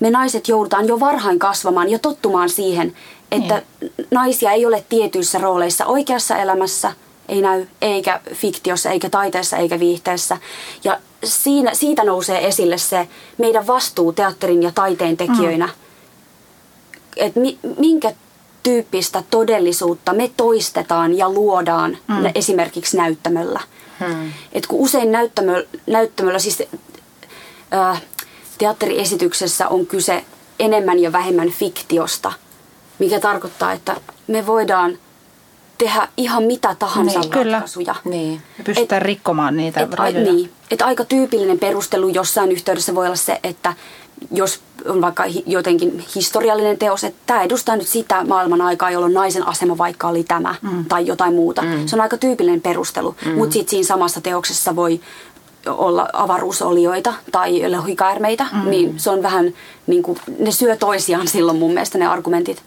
me naiset joudutaan jo varhain kasvamaan ja tottumaan siihen, että niin. naisia ei ole tietyissä rooleissa oikeassa elämässä, ei näy eikä fiktiossa, eikä taiteessa, eikä viihteessä. Ja siinä, siitä nousee esille se meidän vastuu teatterin ja taiteen tekijöinä. Mm. Että mi, minkä tyyppistä todellisuutta me toistetaan ja luodaan mm. esimerkiksi näyttämöllä. Hmm. Et kun usein näyttämö, näyttämöllä, siis äh, teatteriesityksessä on kyse enemmän ja vähemmän fiktiosta, mikä tarkoittaa, että me voidaan – tehdä ihan mitä tahansa niin, ratkaisuja. Kyllä. Niin. Ja pystytään et, rikkomaan niitä et, rajoja. Niin. Et aika tyypillinen perustelu jossain yhteydessä voi olla se, että jos on vaikka jotenkin historiallinen teos, että tämä edustaa nyt sitä maailman aikaa, jolloin naisen asema vaikka oli tämä mm. tai jotain muuta. Mm. Se on aika tyypillinen perustelu, mm. mutta sitten siinä samassa teoksessa voi olla avaruusolioita tai lohikäärmeitä, mm. niin se on vähän niin kuin, ne syö toisiaan silloin mun mielestä ne argumentit.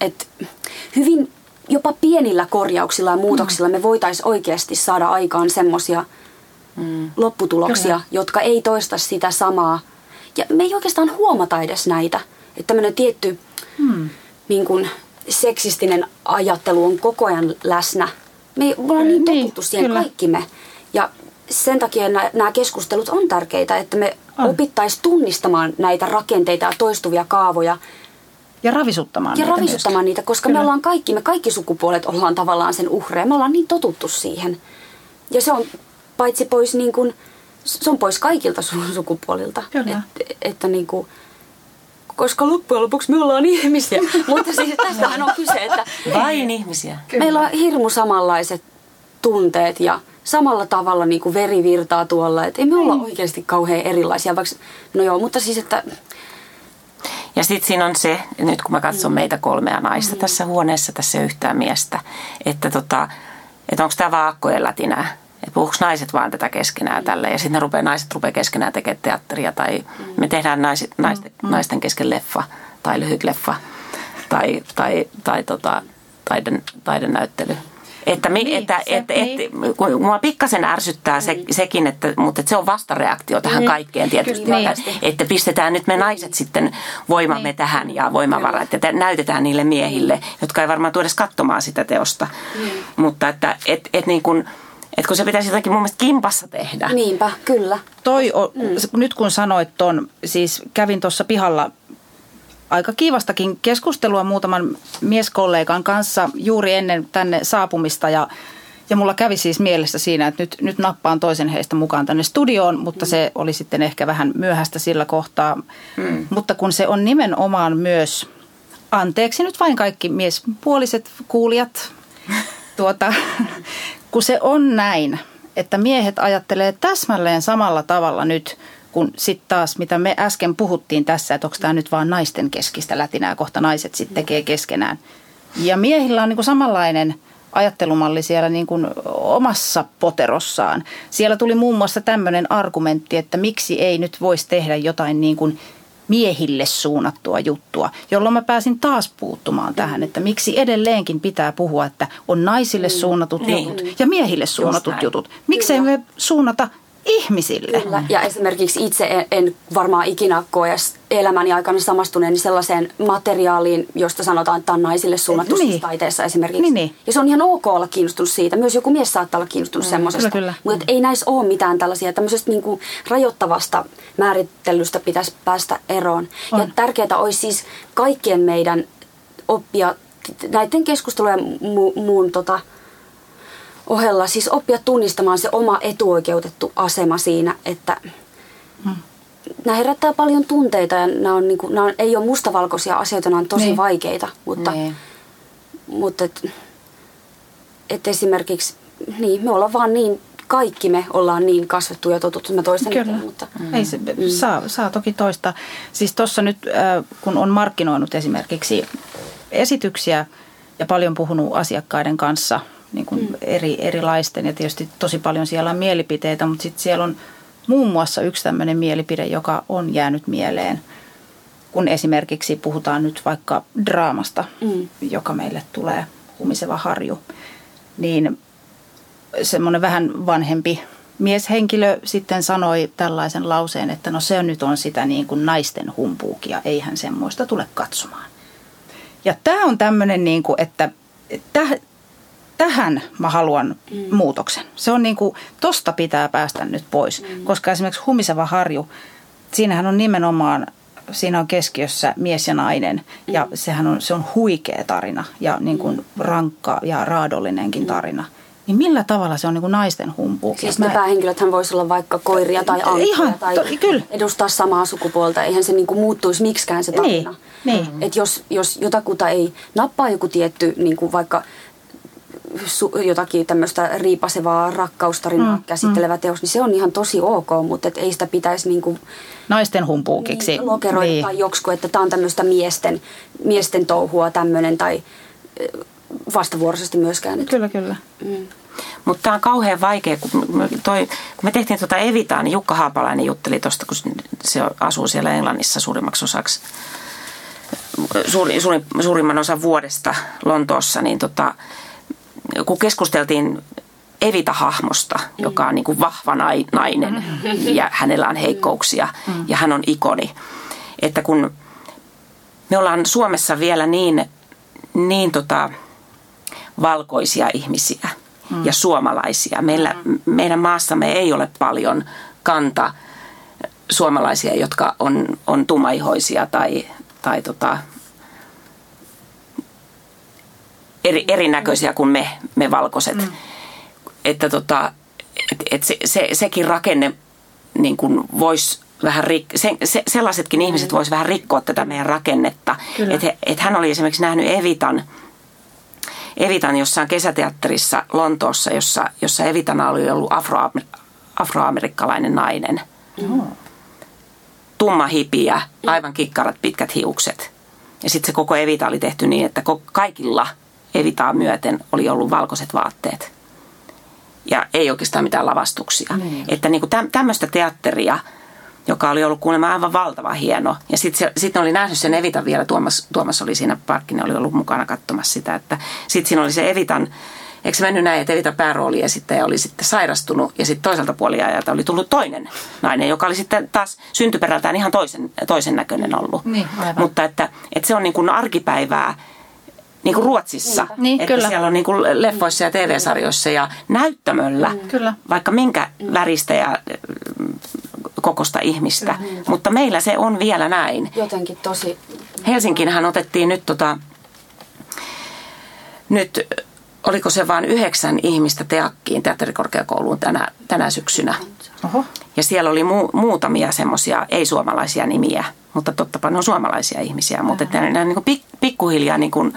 Et hyvin jopa pienillä korjauksilla ja muutoksilla mm. me voitaisiin oikeasti saada aikaan semmoisia mm. lopputuloksia, Kyllä. jotka ei toista sitä samaa. Ja me ei oikeastaan huomata edes näitä. Että tämmöinen tietty mm. niin kuin, seksistinen ajattelu on koko ajan läsnä. Me ollaan niin, niin totuttu siihen kyllä. kaikki me. Ja sen takia nämä keskustelut on tärkeitä, että me opittaisiin tunnistamaan näitä rakenteita ja toistuvia kaavoja – ja ravisuttamaan ja niitä ravisuttamaan myöskin. niitä, koska Kyllä. me ollaan kaikki, me kaikki sukupuolet ollaan tavallaan sen uhreja. Me ollaan niin totuttu siihen. Ja se on paitsi pois niin kuin, se on pois kaikilta sukupuolilta. Kyllä. Et, että niin kuin, koska loppujen lopuksi me ollaan ihmisiä. Mutta siis tästähän on kyse, että... Vain ihmisiä. Kyllä. Meillä on hirmu samanlaiset tunteet ja samalla tavalla niin kuin veri virtaa tuolla. Että ei me olla oikeasti kauhean erilaisia. Vaikka, no joo, mutta siis, että ja sitten siinä on se, nyt kun mä katson mm. meitä kolmea naista mm. tässä huoneessa, tässä ei yhtään miestä, että, tota, että onko tämä vaan akkojen lätinää. Että puhuuko naiset vaan tätä keskenään tälle ja sitten rupeaa, naiset rupeaa keskenään tekemään teatteria tai mm. me tehdään naiset, naisten, mm. naisten kesken leffa tai lyhyt leffa tai, tai, tai tota, taiden, taidenäyttely. Että, mi, niin, että, se, että, niin. että kun mua pikkasen ärsyttää se, niin. sekin, että, mutta että se on vastareaktio tähän niin. kaikkeen tietysti. Niin. Että, että pistetään nyt me naiset sitten voimamme niin. tähän ja voimavarat ja näytetään niille miehille, niin. jotka ei varmaan tuoda katsomaan sitä teosta. Niin. Mutta että et, et niin kuin, että kun se pitäisi jotenkin mun mielestä kimpassa tehdä. Niinpä, kyllä. Toi, on, mm. nyt kun sanoit ton, siis kävin tuossa pihalla aika kiivastakin keskustelua muutaman mieskollegan kanssa juuri ennen tänne saapumista ja ja mulla kävi siis mielessä siinä, että nyt, nyt nappaan toisen heistä mukaan tänne studioon, mutta mm. se oli sitten ehkä vähän myöhäistä sillä kohtaa. Mm. Mutta kun se on nimenomaan myös, anteeksi nyt vain kaikki miespuoliset kuulijat, tuota, kun se on näin, että miehet ajattelee täsmälleen samalla tavalla nyt kun sitten taas, mitä me äsken puhuttiin tässä, että onko tämä nyt vaan naisten keskistä lätinää, kohta naiset sitten tekee keskenään. Ja miehillä on niin kuin samanlainen ajattelumalli siellä niin kuin omassa poterossaan. Siellä tuli muun muassa tämmöinen argumentti, että miksi ei nyt voisi tehdä jotain niin kuin miehille suunnattua juttua, jolloin mä pääsin taas puuttumaan tähän, että miksi edelleenkin pitää puhua, että on naisille mm. suunnatut niin. jutut ja miehille suunnatut jutut. Miksei me suunnata ihmisille. Kyllä. Ja esimerkiksi itse en, en varmaan ikinä koe elämäni aikana samastuneeni sellaiseen materiaaliin, josta sanotaan, että on naisille suunnattu niin. Siis taiteessa esimerkiksi. Niin, niin. Ja se on ihan ok olla kiinnostunut siitä. Myös joku mies saattaa olla kiinnostunut mm, semmoisesta. Kyllä, kyllä. Mutta ei näissä ole mitään tällaisia tämmöisestä niinku rajoittavasta määrittelystä pitäisi päästä eroon. On. Ja tärkeää olisi siis kaikkien meidän oppia näiden keskustelujen mu- muun tota, ohella siis oppia tunnistamaan se oma etuoikeutettu asema siinä, että hmm. nämä herättää paljon tunteita ja nämä, on, niin kuin, nämä on, ei ole mustavalkoisia asioita, nämä on tosi niin. vaikeita, mutta, niin. mutta et, et esimerkiksi niin, me ollaan vaan niin kaikki me ollaan niin kasvettu ja totuttu. Mä toistan Kyllä. Nyt, mutta... Mm. Ei se, mm. saa, saa toki toista. Siis tuossa nyt, äh, kun on markkinoinut esimerkiksi esityksiä ja paljon puhunut asiakkaiden kanssa – niin kuin mm. eri, erilaisten ja tietysti tosi paljon siellä on mielipiteitä, mutta sitten siellä on muun muassa yksi tämmöinen mielipide, joka on jäänyt mieleen, kun esimerkiksi puhutaan nyt vaikka draamasta, mm. joka meille tulee, humiseva harju, niin semmoinen vähän vanhempi mieshenkilö sitten sanoi tällaisen lauseen, että no se nyt on sitä niin kuin naisten humpuukia, eihän semmoista tule katsomaan. Ja tämä on tämmöinen, niin kuin, että tähän mä haluan mm. muutoksen. Se on niin kuin, tosta pitää päästä nyt pois, mm. koska esimerkiksi Humiseva harju, siinähän on nimenomaan, siinä on keskiössä mies ja nainen mm. ja sehän on, se on huikea tarina ja niin kuin mm. rankka ja raadollinenkin mm. tarina. Niin millä tavalla se on niin kuin naisten humpu? Siis ne mä... päähenkilöthän voisi olla vaikka koiria tai ankkuja Ihan, tai to, kyllä. edustaa samaa sukupuolta. Eihän se niin kuin muuttuisi miksikään se tarina. Niin, niin. Et jos, jos jotakuta ei nappaa joku tietty niin kuin vaikka su, jotakin tämmöistä riipasevaa rakkaustarinaa mm, käsittelevä mm. teos, niin se on ihan tosi ok, mutta et ei sitä pitäisi niinku, naisten humpuukiksi niin, lokeroida niin. tai joksku, että tämä on tämmöistä miesten, miesten touhua tämmöinen tai vastavuoroisesti myöskään. Että, kyllä, kyllä. Mm. Mutta tämä on kauhean vaikea, kun, toi, kun me tehtiin tuota Evitaa, niin Jukka Haapalainen jutteli tuosta, kun se asuu siellä Englannissa suurimmaksi osaksi, suuri, suuri, suurimman osan vuodesta Lontoossa, niin tota, kun keskusteltiin Evita-hahmosta, mm. joka on niin kuin vahva nainen mm. ja hänellä on heikkouksia mm. ja hän on ikoni. Että kun me ollaan Suomessa vielä niin, niin tota, valkoisia ihmisiä mm. ja suomalaisia. Meillä, mm. Meidän maassamme ei ole paljon kanta suomalaisia, jotka on, on tumaihoisia tai, tai tota, eri, erinäköisiä kuin me, me valkoiset. Mm. Että tota, et, et se, se, sekin rakenne niin kuin voisi vähän rik- se, se, sellaisetkin mm. ihmiset vois vähän rikkoa tätä meidän rakennetta. Että et hän oli esimerkiksi nähnyt Evitan, Evitan jossain kesäteatterissa Lontoossa, jossa, jossa Evitana oli ollut afro, afroamerikkalainen nainen. Mm. Tumma hipiä, aivan kikkarat pitkät hiukset. Ja sitten se koko Evita oli tehty niin, että kaikilla – evitaa myöten oli ollut valkoiset vaatteet. Ja ei oikeastaan mitään lavastuksia. Niin. Että niin kuin tämmöistä teatteria, joka oli ollut kuulemma aivan valtava hieno. Ja sitten sit oli nähnyt sen Evitan vielä, Tuomas, Tuomas oli siinä parkkinen, oli ollut mukana katsomassa sitä. Että sitten siinä oli se Evitan, eikö se mennyt näin, että Evita päärooli esittäjä oli sitten sairastunut ja sitten toiselta puoliajalta oli tullut toinen nainen, joka oli sitten taas syntyperältään ihan toisen, toisen näköinen ollut. Niin, Mutta että, että se on niin kuin arkipäivää niin kuin Ruotsissa. Niin, että kyllä. siellä on niin kuin leffoissa ja TV-sarjoissa ja näyttämöllä, mm. kyllä. vaikka minkä väristä ja mm, kokosta ihmistä. Mm. Mutta meillä se on vielä näin. Jotenkin tosi... Helsinkinhän otettiin nyt tota, nyt oliko se vain yhdeksän ihmistä teakkiin teatterikorkeakouluun tänä, tänä syksynä. Oho. Ja siellä oli mu, muutamia semmoisia ei-suomalaisia nimiä, mutta tottapa ne on suomalaisia ihmisiä. Mutta ne, ne niin kuin pikkuhiljaa niin kuin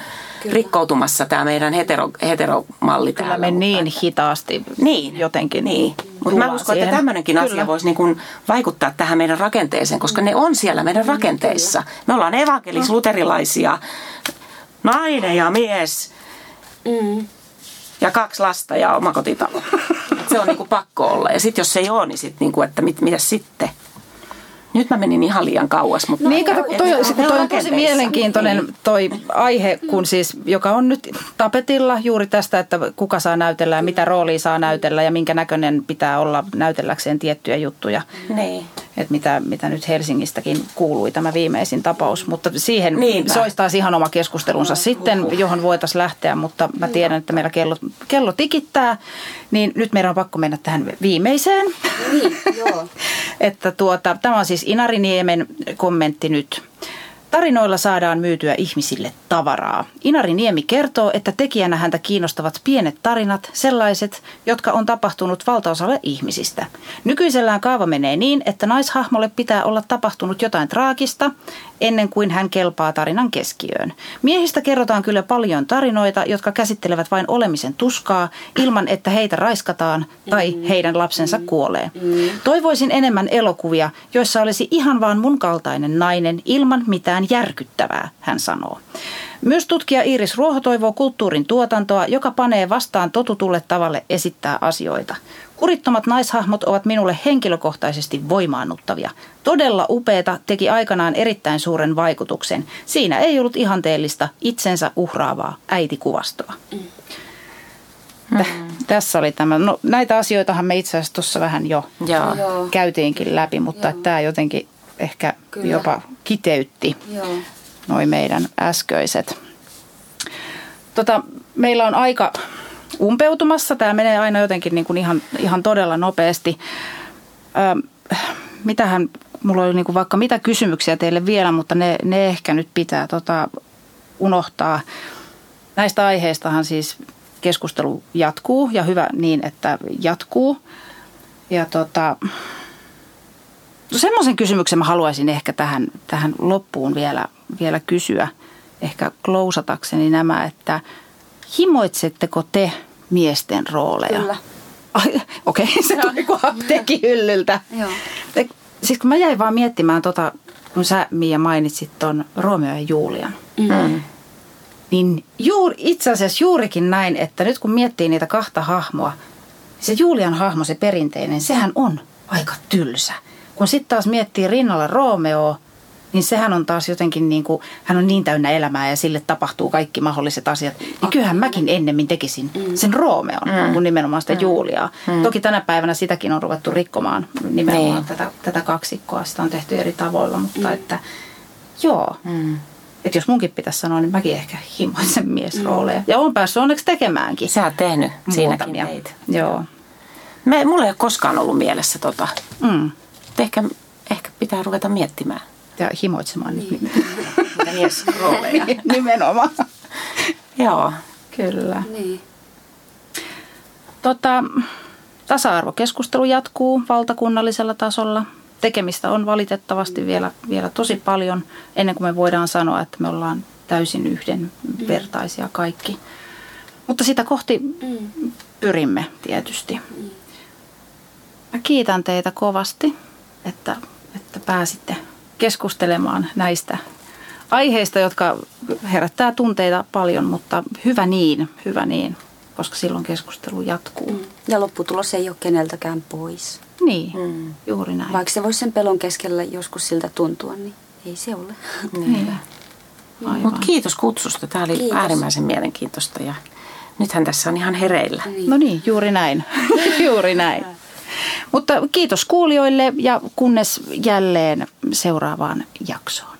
rikkoutumassa tämä meidän hetero, heteromalli Kyllä täällä. me niin hitaasti niin, jotenkin niin. Mutta mä uskon, siihen. että tämmöinenkin Kyllä. asia voisi niin kuin vaikuttaa tähän meidän rakenteeseen, koska ne on siellä meidän rakenteissa. Me ollaan evankelis-luterilaisia, nainen ja mies. Mm. Ja kaksi lasta ja omakotitalo. se on niin kuin pakko olla. Ja sitten jos se ei ole, niin sitten, niin kuin, että mit, mitä sitten? Nyt mä menin ihan liian kauas. Mutta niin, kato, toi, toi, toi on tosi mielenkiintoinen niin. toi aihe, kun siis, joka on nyt tapetilla juuri tästä, että kuka saa näytellä ja mitä roolia saa näytellä ja minkä näköinen pitää olla näytelläkseen tiettyjä juttuja. Niin. Että mitä, mitä nyt Helsingistäkin kuului tämä viimeisin tapaus, mutta siihen Niinpä. se olisi taas ihan oma keskustelunsa no, sitten, johon voitaisiin lähteä, mutta mä tiedän, että meillä kello, kello tikittää, niin nyt meidän on pakko mennä tähän viimeiseen. Niin, joo. että tuota, tämä on siis Inariniemen kommentti nyt. Tarinoilla saadaan myytyä ihmisille tavaraa. Inari Niemi kertoo, että tekijänä häntä kiinnostavat pienet tarinat, sellaiset, jotka on tapahtunut valtaosalle ihmisistä. Nykyisellään kaava menee niin, että naishahmolle pitää olla tapahtunut jotain traagista ennen kuin hän kelpaa tarinan keskiöön. Miehistä kerrotaan kyllä paljon tarinoita, jotka käsittelevät vain olemisen tuskaa ilman, että heitä raiskataan tai heidän lapsensa kuolee. Toivoisin enemmän elokuvia, joissa olisi ihan vaan mun kaltainen nainen ilman mitään järkyttävää, hän sanoo. Myös tutkija Iiris Ruoho toivoo kulttuurin tuotantoa, joka panee vastaan totutulle tavalle esittää asioita. Kurittomat naishahmot ovat minulle henkilökohtaisesti voimaannuttavia. Todella upeeta teki aikanaan erittäin suuren vaikutuksen. Siinä ei ollut ihanteellista, itsensä uhraavaa äitikuvastoa. Mm. Tässä oli tämä. No, näitä asioitahan me itse asiassa tuossa vähän jo Joo. käytiinkin läpi, mutta tämä jotenkin ehkä Kyllä. jopa kiteytti Joo. noin meidän äskeiset. Tota, meillä on aika umpeutumassa. Tämä menee aina jotenkin niin kuin ihan, ihan todella nopeasti. Ö, mitähän, mulla oli niin kuin vaikka mitä kysymyksiä teille vielä, mutta ne, ne ehkä nyt pitää tota, unohtaa. Näistä aiheistahan siis keskustelu jatkuu ja hyvä niin, että jatkuu. Ja tota, semmoisen kysymyksen mä haluaisin ehkä tähän, tähän loppuun vielä, vielä kysyä, ehkä klousatakseni nämä, että himoitsetteko te miesten rooleja? Kyllä. Okei, okay, se tuli kuin apteekihyllyltä. Joo. Siis kun mä jäin vaan miettimään tota, kun sä Mia mainitsit ton Romeo ja Julian. Mm. Niin juuri, itse asiassa juurikin näin, että nyt kun miettii niitä kahta hahmoa, se Julian hahmo, se perinteinen, sehän on aika tylsä. Kun sitten taas miettii rinnalla Romeo, niin sehän on taas jotenkin niin kuin, hän on niin täynnä elämää ja sille tapahtuu kaikki mahdolliset asiat. Niin kyllähän mäkin ennemmin tekisin mm. sen Roomeon mm. kuin nimenomaan sitä mm. Juliaa. Mm. Toki tänä päivänä sitäkin on ruvettu rikkomaan nimenomaan niin. tätä, tätä kaksikkoa. Sitä on tehty eri tavoilla, mutta mm. että joo. Mm. Että jos munkin pitäisi sanoa, niin mäkin ehkä himoisen miesrooleja. Mm. Ja on päässyt onneksi tekemäänkin. Sä oot tehnyt siinäkin teit. Joo. Me, mulla ei ole koskaan ollut mielessä tota. Mm. Ehkä, ehkä pitää ruveta miettimään ja himoitsemaan niin. niitä miesrooleja. Nimenomaan. Joo. Kyllä. Niin. Tota, tasa-arvokeskustelu jatkuu valtakunnallisella tasolla. Tekemistä on valitettavasti vielä, vielä tosi paljon ennen kuin me voidaan sanoa, että me ollaan täysin yhdenvertaisia kaikki. Mutta sitä kohti pyrimme tietysti. Mä kiitän teitä kovasti, että, että pääsitte keskustelemaan näistä aiheista, jotka herättää tunteita paljon, mutta hyvä niin, hyvä niin, koska silloin keskustelu jatkuu. Mm. Ja lopputulos ei ole keneltäkään pois. Niin, mm. juuri näin. Vaikka se voisi sen pelon keskellä joskus siltä tuntua, niin ei se ole. Niin. Mutta kiitos kutsusta. Tämä oli kiitos. äärimmäisen mielenkiintoista ja nythän tässä on ihan hereillä. Niin. No niin, juuri näin. juuri näin. Mutta kiitos kuulijoille ja kunnes jälleen seuraavaan jaksoon.